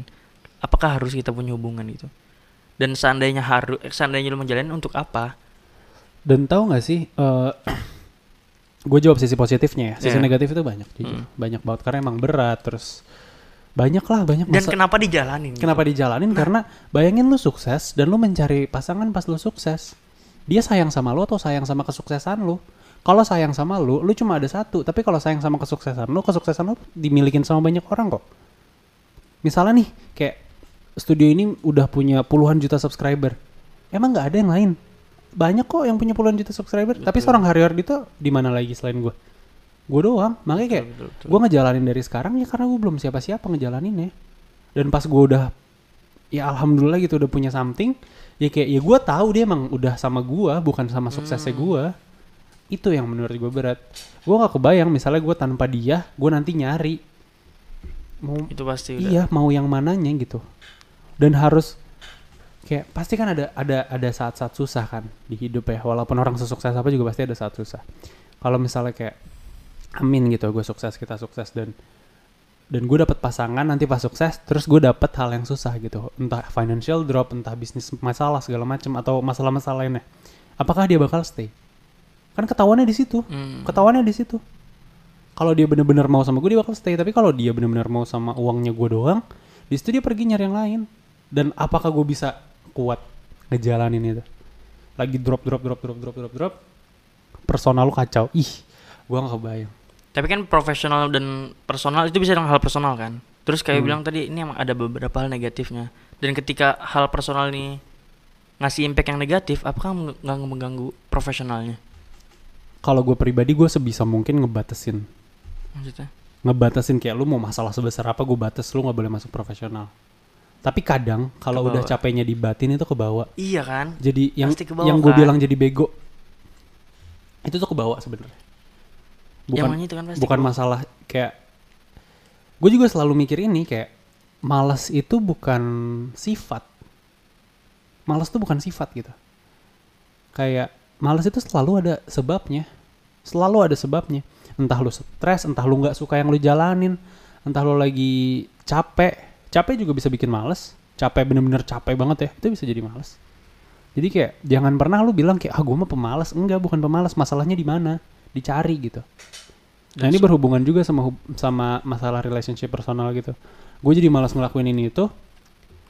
Apakah harus kita punya hubungan itu? Dan seandainya harus seandainya lu menjalani untuk apa? dan tahu nggak sih gue jawab sisi positifnya ya sisi Iya. negatif itu banyak jujur Hmm. banyak banget karena emang berat terus banyak lah banyak Dan masa- kenapa dijalanin? gitu? Kenapa dijalanin? Karena bayangin lu sukses dan lu mencari pasangan pas lu sukses. Dia sayang sama lu atau sayang sama kesuksesan lu? Kalau sayang sama lu, lu cuma ada satu. Tapi kalau sayang sama kesuksesan lu, kesuksesan lu dimilikin sama banyak orang kok. Misalnya nih, kayak studio ini udah punya puluhan juta subscriber. Emang nggak ada yang lain? Banyak kok yang punya puluhan juta subscriber. Tapi Betul. seorang Harry itu di mana lagi selain gue? Gue doang. Makanya kayak gue ngejalanin dari sekarang ya karena gue belum siapa-siapa ngejalaninnya. Dan pas gue udah ya alhamdulillah gitu udah punya something ya kayak ya gue tahu dia emang udah sama gue bukan sama suksesnya Hmm. gue itu yang menurut gue berat. Gue nggak kebayang misalnya gue tanpa dia gue nanti nyari. Mau itu pasti udah. iya mau yang mananya gitu. Dan harus kayak pasti kan ada ada ada saat-saat susah kan di hidup ya. Walaupun orang sesukses apa juga pasti ada saat susah. Kalau misalnya kayak amin gitu gue sukses kita sukses dan dan gue dapet pasangan nanti pas sukses terus gue dapet hal yang susah gitu. Entah financial drop entah bisnis masalah segala macam atau masalah-masalah lainnya. Apakah dia bakal stay? Kan ketahuannya di situ. Hmm. ketahuannya di situ. Kalau dia bener-bener mau sama gue dia bakal stay. Tapi kalau dia bener-bener mau sama uangnya gue doang di situ dia pergi nyari yang lain. Dan apakah gue bisa kuat ngejalanin itu? Lagi drop drop drop drop drop drop drop personal lu kacau. Ih gua nggak kebayang Tapi kan profesional dan personal itu bisa dengan hal personal kan. Terus kayak Hmm. bilang tadi ini emang ada beberapa hal negatifnya. Dan ketika hal personal ini ngasih impact yang negatif, apakah meng- nggak mengganggu profesionalnya? kalau gue pribadi gue sebisa mungkin ngebatasin Maksudnya? ngebatasin kayak lu mau masalah sebesar apa gue batas lu nggak boleh masuk profesional tapi kadang kalau udah capeknya di batin itu kebawa Iya kan? jadi yang yang gue kan? bilang jadi bego itu tuh kebawa sebenarnya bukan itu kan pasti. bukan masalah kayak gue juga selalu mikir ini kayak malas itu bukan sifat. Malas tuh bukan sifat gitu. Kayak malas itu selalu ada sebabnya. Selalu ada sebabnya. Entah lu stres entah lu nggak suka yang lu jalanin entah lu lagi capek. Capek juga bisa bikin males capek bener-bener capek banget ya itu bisa jadi males jadi kayak jangan pernah lu bilang kayak ah gue mah pemalas. Enggak bukan pemalas. Masalahnya di mana dicari gitu Nah ini berhubungan juga sama sama masalah relationship personal gitu. Gue jadi malas ngelakuin ini itu.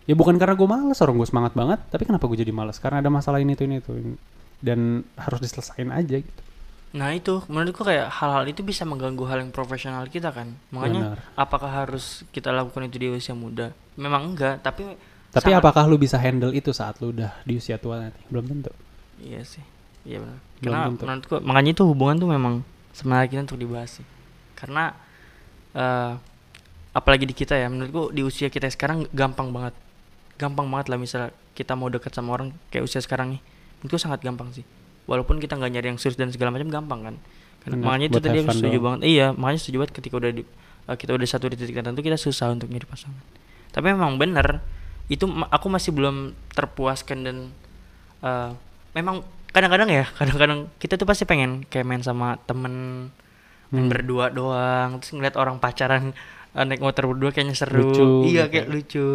Ya bukan karena gue malas, orang gue semangat banget. Tapi kenapa gue jadi malas? Karena ada masalah ini itu ini itu. Dan harus diselesain aja gitu. Nah itu menurutku kayak hal-hal itu bisa mengganggu hal yang profesional kita kan. Makanya Benar. apakah harus kita lakukan itu di usia muda? Memang enggak, tapi Tapi sangat- apakah lu bisa handle itu saat lu udah di usia tua nanti? Belum tentu. Iya sih. Iya benar. Karena menurutku makanya itu hubungan tuh memang semenarik kita untuk dibahas sih. Karena eh apalagi di kita ya, menurutku di usia kita sekarang gampang banget. Gampang banget lah misalnya kita mau dekat sama orang kayak usia sekarang nih. Menurutku sangat gampang sih. Walaupun kita nggak nyari yang serius dan segala macam gampang kan. Karena makanya itu tadi aku setuju doang. banget. Iya, makanya setuju banget ketika udah di eh, kita udah satu di titik tertentu kita susah untuk nyari pasangan. Tapi memang benar itu ma- aku masih belum terpuaskan dan eh, memang kadang-kadang ya kadang-kadang kita tuh pasti pengen kayak main sama temen main Hmm. berdua doang terus ngeliat orang pacaran eh, naik motor berdua kayaknya seru Lucu iya gitu. kayak lucu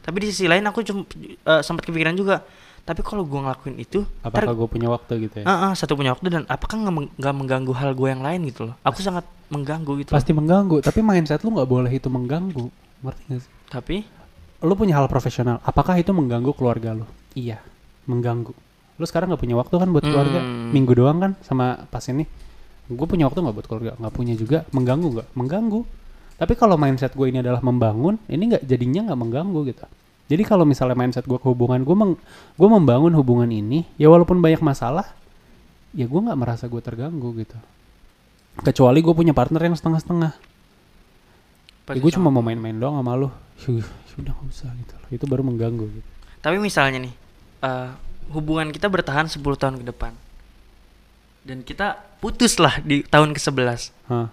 tapi di sisi lain aku cuma eh, sempat kepikiran juga tapi kalau gua ngelakuin itu Apakah gue punya waktu gitu ya? Ah, ah, satu punya waktu dan apakah nggak meng- nggak mengganggu hal gue yang lain gitu loh aku sangat mengganggu gitu loh. Pasti mengganggu. Tapi mindset lu nggak boleh itu mengganggu. Ngerti gak sih? tapi lu punya hal profesional, apakah itu mengganggu keluarga lu? Iya, mengganggu. Lu sekarang nggak punya waktu kan buat keluarga? Hmm. Minggu doang kan sama pas ini. Gue punya waktu nggak buat keluarga? Nggak punya juga. Mengganggu nggak? Mengganggu. Tapi kalau mindset gue ini adalah membangun, ini nggak jadinya nggak mengganggu gitu. Jadi kalau misalnya mindset gue ke hubungan, gue meng, gue membangun hubungan ini, ya walaupun banyak masalah, ya gue nggak merasa gue terganggu gitu. Kecuali gue punya partner yang setengah-setengah. Ya, gue cuma mau main-main doang sama lu. Sudah nggak usah gitu loh. Itu baru mengganggu gitu. Tapi misalnya nih, eh, hubungan kita bertahan 10 tahun ke depan. Dan kita putus lah di tahun ke-11. Hah.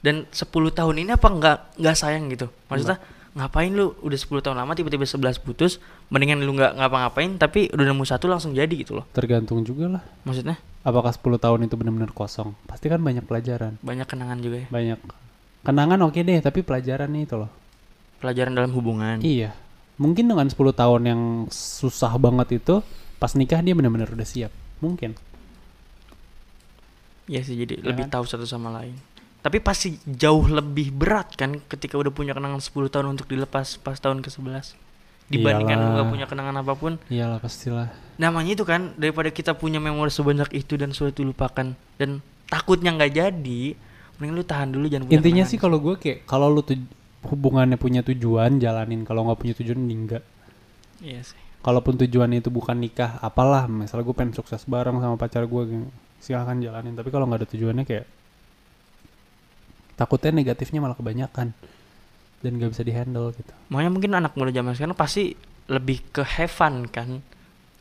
Dan 10 tahun ini apa nggak nggak sayang gitu? Maksudnya ngapain lu udah 10 tahun lama tiba-tiba 11 putus, mendingan lu nggak ngapa-ngapain tapi udah nemu satu langsung jadi gitu loh. Tergantung juga lah. Maksudnya Apakah 10 tahun itu benar-benar kosong? Pasti kan banyak pelajaran. banyak kenangan juga ya. Banyak kenangan oke deh, tapi pelajarannya itu loh. Pelajaran dalam hubungan. Iya. Mungkin dengan 10 tahun yang susah banget itu, pas nikah dia benar-benar udah siap. Mungkin. Iya sih jadi Ya lebih kan? tahu satu sama lain. Tapi pasti jauh lebih berat kan ketika udah punya kenangan 10 tahun untuk dilepas pas tahun ke-11. Dibandingkan lu nggak Iyalah. punya kenangan apa pun. Iyalah pastilah. Namanya itu kan daripada kita punya memori sebanyak itu dan suatu lupakan dan takutnya nggak jadi, mending lu tahan dulu jangan punya Intinya kenangan. sih kalau gue kayak kalau lu hubungannya punya tujuan, jalanin. Kalau nggak punya tujuan, enggak. Iya sih. Kalaupun tujuannya itu bukan nikah, apalah. Misalnya gue pengen sukses bareng sama pacar gue, silahkan jalanin. Tapi kalau nggak ada tujuannya kayak takutnya negatifnya malah kebanyakan dan gak bisa dihandle gitu. Makanya mungkin anak muda zaman sekarang pasti lebih ke have fun kan,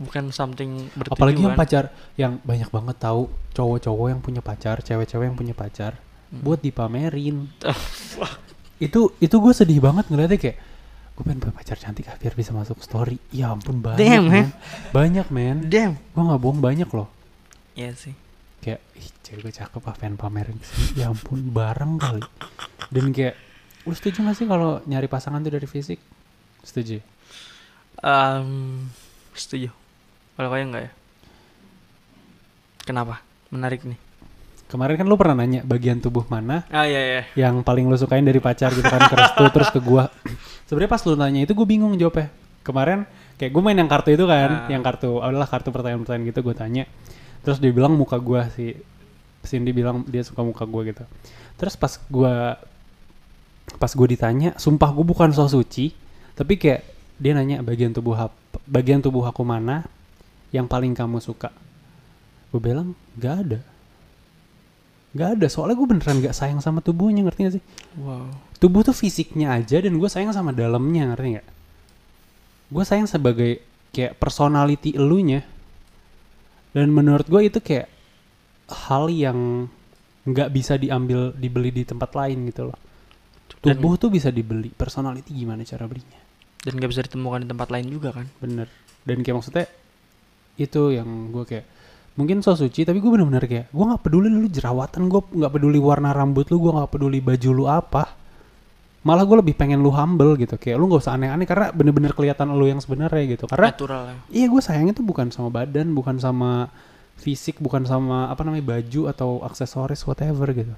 bukan something bertujuan. Apalagi yang pacar yang banyak banget tahu cowok-cowok yang punya pacar, cewek-cewek yang punya pacar Hmm. buat dipamerin. itu itu gue sedih banget ngeliatnya kayak gue pengen punya pacar cantik ah, biar bisa masuk story. Ya ampun banyak Damn, men. Banyak men. Damn. Gue nggak bohong banyak loh. Iya sih. Kayak ih cewek gue cakep ah pengen pamerin ke sini. Ya ampun bareng kali. Dan kayak lu setuju gak sih kalau nyari pasangan tuh dari fisik? Setuju. Em, setuju. Kalau kayak enggak ya? Kenapa? Menarik nih. Kemarin kan lu pernah nanya bagian tubuh mana Ah iya iya. yang paling lu sukain dari pacar gitu kan ke restu terus ke gua sebenarnya pas lu nanya itu gue bingung jawabnya. Kemarin kayak gue main yang kartu itu kan Ah. yang kartu adalah kartu pertanyaan-pertanyaan gitu gue tanya. Terus dia bilang muka gue si Cindy bilang dia suka muka gue gitu. Terus pas gue pas gue ditanya sumpah gue bukan so suci tapi kayak dia nanya bagian tubuh hap- bagian tubuh aku mana yang paling kamu suka? Gue bilang gak ada gak ada soalnya gue beneran gak sayang sama tubuhnya ngerti gak sih? Wow. tubuh tuh fisiknya aja dan gue sayang sama dalamnya ngerti nggak? Gue sayang sebagai kayak personality elunya. Dan menurut gue itu kayak hal yang nggak bisa diambil dibeli di tempat lain gitu loh. Dan- tubuh tuh bisa dibeli. Personality gimana cara belinya? Dan gak bisa ditemukan di tempat lain juga kan? bener. Dan kayak maksudnya itu yang gue kayak mungkin so suci tapi gue bener-bener kayak gue nggak peduli lu jerawatan gue nggak peduli warna rambut lu gue nggak peduli baju lu apa. Malah gue lebih pengen lu humble gitu kayak lu nggak usah aneh-aneh karena bener-bener kelihatan lu yang sebenarnya gitu. Karena Natural ya. iya gue sayangnya tuh bukan sama badan bukan sama fisik bukan sama apa namanya baju atau aksesoris whatever gitu.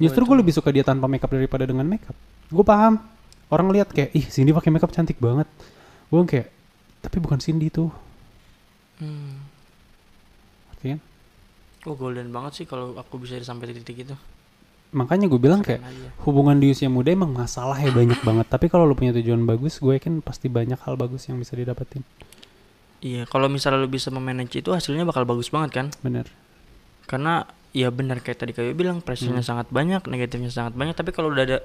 Justru gue lebih suka dia tanpa makeup daripada dengan makeup. Gue paham. Orang lihat kayak ih Cindy pakai makeup cantik banget. Gue kayak tapi bukan Cindy tuh. Hmm. Oh golden banget sih kalau aku bisa sampai titik itu. makanya gue bilang kayak aja. hubungan di usia muda emang masalahnya banyak banget tapi kalau lu punya tujuan bagus gue yakin pasti banyak hal bagus yang bisa didapetin Iya, kalau misalnya lu bisa memanage itu hasilnya bakal bagus banget kan? bener Karena ya benar kayak tadi kayak bilang pressure-nya Hmm. sangat banyak, negatifnya sangat banyak, tapi kalau udah ada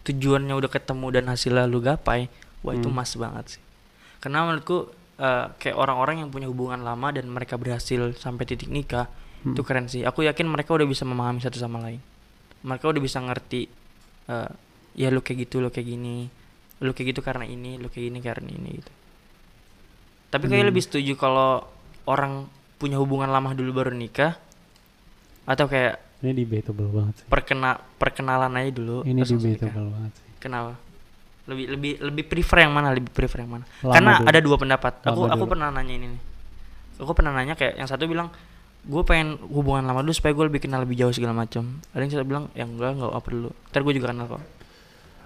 tujuannya udah ketemu dan hasilnya lu gapai, wah itu Hmm. mas banget sih. Karena menurutku eh, kayak orang-orang yang punya hubungan lama dan mereka berhasil sampai titik nikah, Hmm. itu keren sih. Aku yakin mereka udah bisa memahami satu sama lain. Mereka udah bisa ngerti eh, ya lu kayak gitu, lu kayak gini. Lu kayak gitu karena ini, lu kayak gini karena ini gitu. Tapi kayak Hmm. lebih setuju kalau orang punya hubungan lama dulu baru nikah atau kayak ini debatable banget sih perkena perkenalan aja dulu ini langsung nikah. debatable banget sih Kenapa? Lebih lebih lebih prefer yang mana? Lebih prefer yang mana? Lama Karena dulu. ada dua pendapat. Aku Lama aku dulu. pernah nanya ini nih. Aku pernah nanya kayak yang satu bilang gue pengen hubungan lama dulu supaya gue lebih kenal lebih jauh segala macam. Ada yang satu bilang ya enggak enggak apa dulu. Ntar gue juga kenal kok.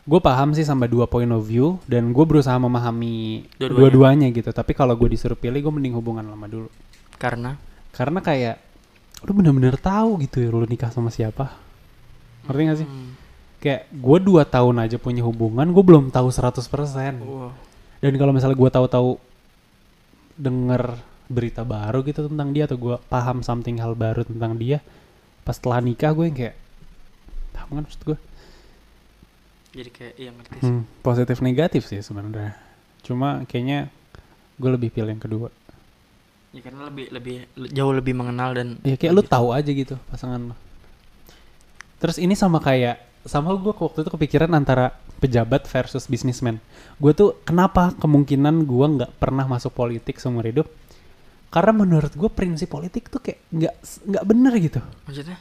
gue paham sih sama dua point of view dan gue berusaha memahami Dua-duanya. dua-duanya gitu tapi kalau gue disuruh pilih gue mending hubungan lama dulu Karena karena kayak lu bener-bener tahu gitu ya lu nikah sama siapa ngerti gak sih hmm, kayak gue dua tahun aja punya hubungan gue belum tahu 100% wow. dan kalau misalnya gue tahu-tahu denger berita baru gitu tentang dia atau gue paham something hal baru tentang dia pas setelah nikah gue yang kayak paham kan maksud gue Jadi kayak iya ngerti sih. Hmm, positif negatif sih sebenarnya. Cuma kayaknya gue lebih pilih yang kedua. Ya karena lebih lebih jauh lebih mengenal dan Ya kayak lu tahu aja gitu pasangan lo. Terus ini sama kayak sama gue waktu itu kepikiran antara pejabat versus bisnismen. Gue tuh kenapa kemungkinan gue nggak pernah masuk politik seumur hidup? Karena menurut gue prinsip politik tuh kayak nggak nggak bener gitu. maksudnya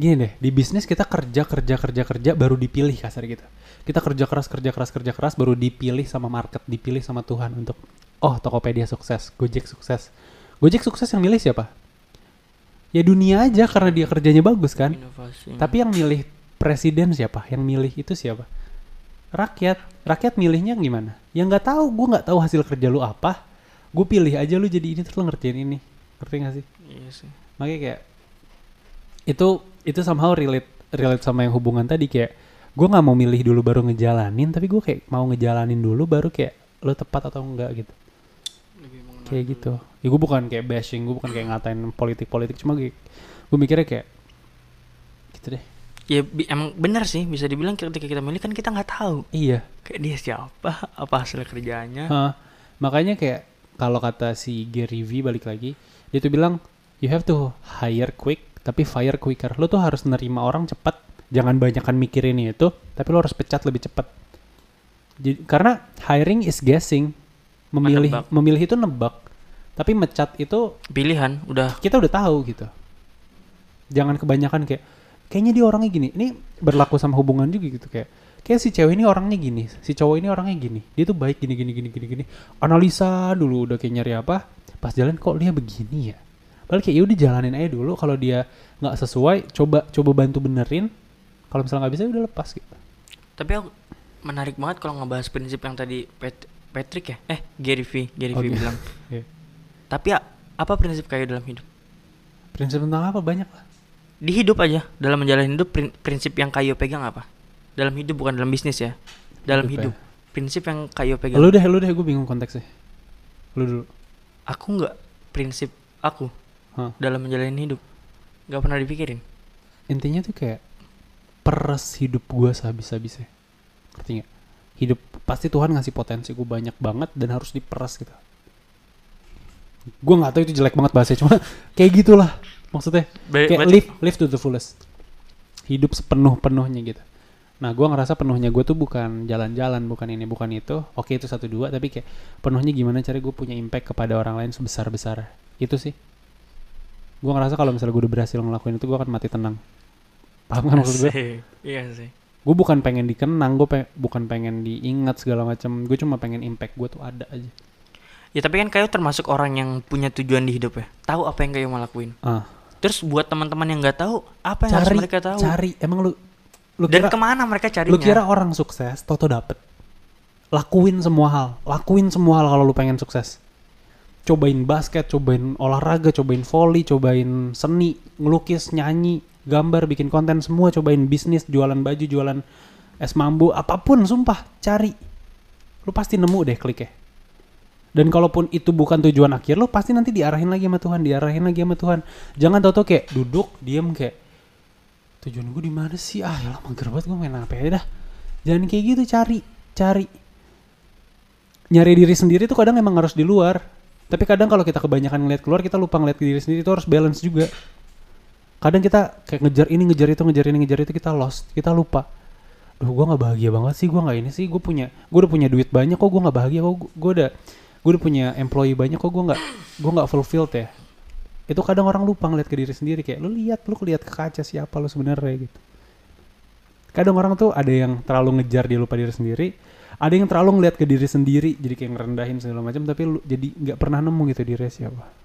Gini deh, di bisnis kita kerja kerja kerja kerja baru dipilih kasar gitu. Kita kerja keras kerja keras kerja keras baru dipilih sama market, dipilih sama Tuhan untuk oh Tokopedia sukses, Gojek sukses. Gojek sukses yang milih siapa? Ya dunia aja karena dia kerjanya bagus kan. inovasi. Tapi yang milih presiden siapa? Yang milih itu siapa? Rakyat. Rakyat milihnya gimana? Ya nggak tahu, gue nggak tahu hasil kerja lu apa. Gue pilih aja lu jadi ini terus lu ngerjain ini. Ngerti gak sih? iya sih. makanya kayak itu itu somehow relate relate sama yang hubungan tadi kayak gue nggak mau milih dulu baru ngejalanin tapi gue kayak mau ngejalanin dulu baru kayak lo tepat atau enggak gitu kayak dulu. gitu ya gue bukan kayak bashing gue bukan kayak ngatain politik politik cuma gue gue mikirnya kayak gitu deh Ya bi- emang benar sih bisa dibilang ketika kita milih kan kita nggak tahu iya kayak dia siapa, apa hasil kerjanya. Hah, makanya kayak kalau kata si Gary V balik lagi dia tuh bilang you have to hire quick tapi fire quicker. Lo tuh harus nerima orang cepat. Jangan banyakkan mikirin itu tapi lo harus pecat lebih cepat. Jadi, karena hiring is guessing. Memilih Menebak. memilih itu nebak. Tapi mecat itu Pilihan udah. kita udah tahu gitu. Jangan kebanyakan kayak kayaknya dia orangnya gini. Ini berlaku sama hubungan juga gitu kayak kayak si cewek ini orangnya gini si cowok ini orangnya gini. Dia tuh baik gini gini gini gini gini. Analisa dulu udah kayak nyari apa pas jalan kok dia begini ya? Padahal kayak ya udah jalanin aja dulu kalau dia nggak sesuai coba coba bantu benerin. Kalau misalnya nggak bisa ya udah lepas gitu. Tapi aku menarik banget kalau ngebahas prinsip yang tadi pet- Patrick ya? Eh Gary V Gary V Oh, gitu. bilang. Iya. tapi ya, apa prinsip kayu dalam hidup? Prinsip tentang apa? Banyak lah. di hidup aja. Dalam menjalani hidup prin- prinsip yang kayu pegang apa dalam hidup bukan dalam bisnis ya dalam Hidup ya. hidup prinsip yang kayu pegang Lu deh, lu deh, gue bingung konteksnya. Lu dulu. aku nggak prinsip aku Hah. dalam menjalani hidup nggak pernah dipikirin Intinya tuh kayak peres hidup gue sehabis-habisnya. Ngerti gak? Hidup pasti Tuhan ngasih potensi gue banyak banget dan harus diperes gitu. Gue nggak tahu itu jelek banget bahasanya, cuma kayak gitulah maksudnya. Kayak live live to the fullest. Hidup sepenuh-penuhnya gitu. Nah, gue ngerasa penuhnya gue tuh bukan jalan-jalan, bukan ini, bukan itu. Oke itu satu dua, tapi kayak penuhnya gimana cara gue punya impact kepada orang lain sebesar besar. Itu sih. Gue ngerasa kalau misalnya gue udah berhasil ngelakuin itu, gue akan mati tenang. Paham kan maksud gue? Iya sih Gue bukan pengen dikenang, gue pe- bukan pengen diingat segala macam. Gue cuma pengen impact gue tuh ada aja. ya tapi kan kayu termasuk orang yang punya tujuan di hidup ya tahu apa yang kayu mau lakuin Ah, terus buat teman-teman yang nggak tahu apa yang harus cari, mereka tahu cari. Emang lu, lu dan kira, ke mana mereka carinya lu kira orang sukses, toto dapet. Lakuin semua hal, lakuin semua hal kalau lu pengen sukses. Cobain basket, cobain olahraga, cobain volley, cobain seni, ngelukis, nyanyi, gambar, bikin konten semua, cobain bisnis, jualan baju, jualan es mambu, apa pun, sumpah, cari. Lu pasti nemu deh kliknya. Dan kalaupun itu bukan tujuan akhir lo, pasti nanti diarahin lagi sama Tuhan, diarahin lagi sama Tuhan. Jangan tau-tau kayak duduk, diem kayak tujuan gue di mana sih? Ah, ya mager banget gue main apa ya dah. Jangan kayak gitu, cari, cari. Nyari diri sendiri tuh kadang emang harus di luar. Tapi kadang kalau kita kebanyakan ngeliat keluar, kita lupa ngeliat diri sendiri itu harus balance juga. Kadang kita kayak ngejar ini, ngejar itu, ngejar ini, ngejar itu, kita lost, kita lupa. Duh, gue nggak bahagia banget sih, gue nggak ini sih, gue punya, gue udah punya duit banyak kok, gue nggak bahagia kok, gue udah, gue udah punya employee banyak kok, gue nggak, gue nggak fulfilled ya. Itu kadang orang lupa ngeliat ke diri sendiri kayak, lu lihat, lu lihat ke kaca siapa lu sebenarnya gitu. Kadang orang tuh ada yang terlalu ngejar dia lupa diri sendiri, ada yang terlalu ngeliat ke diri sendiri, jadi kayak ngerendahin segala macam, tapi lu jadi nggak pernah nemu gitu diri siapa.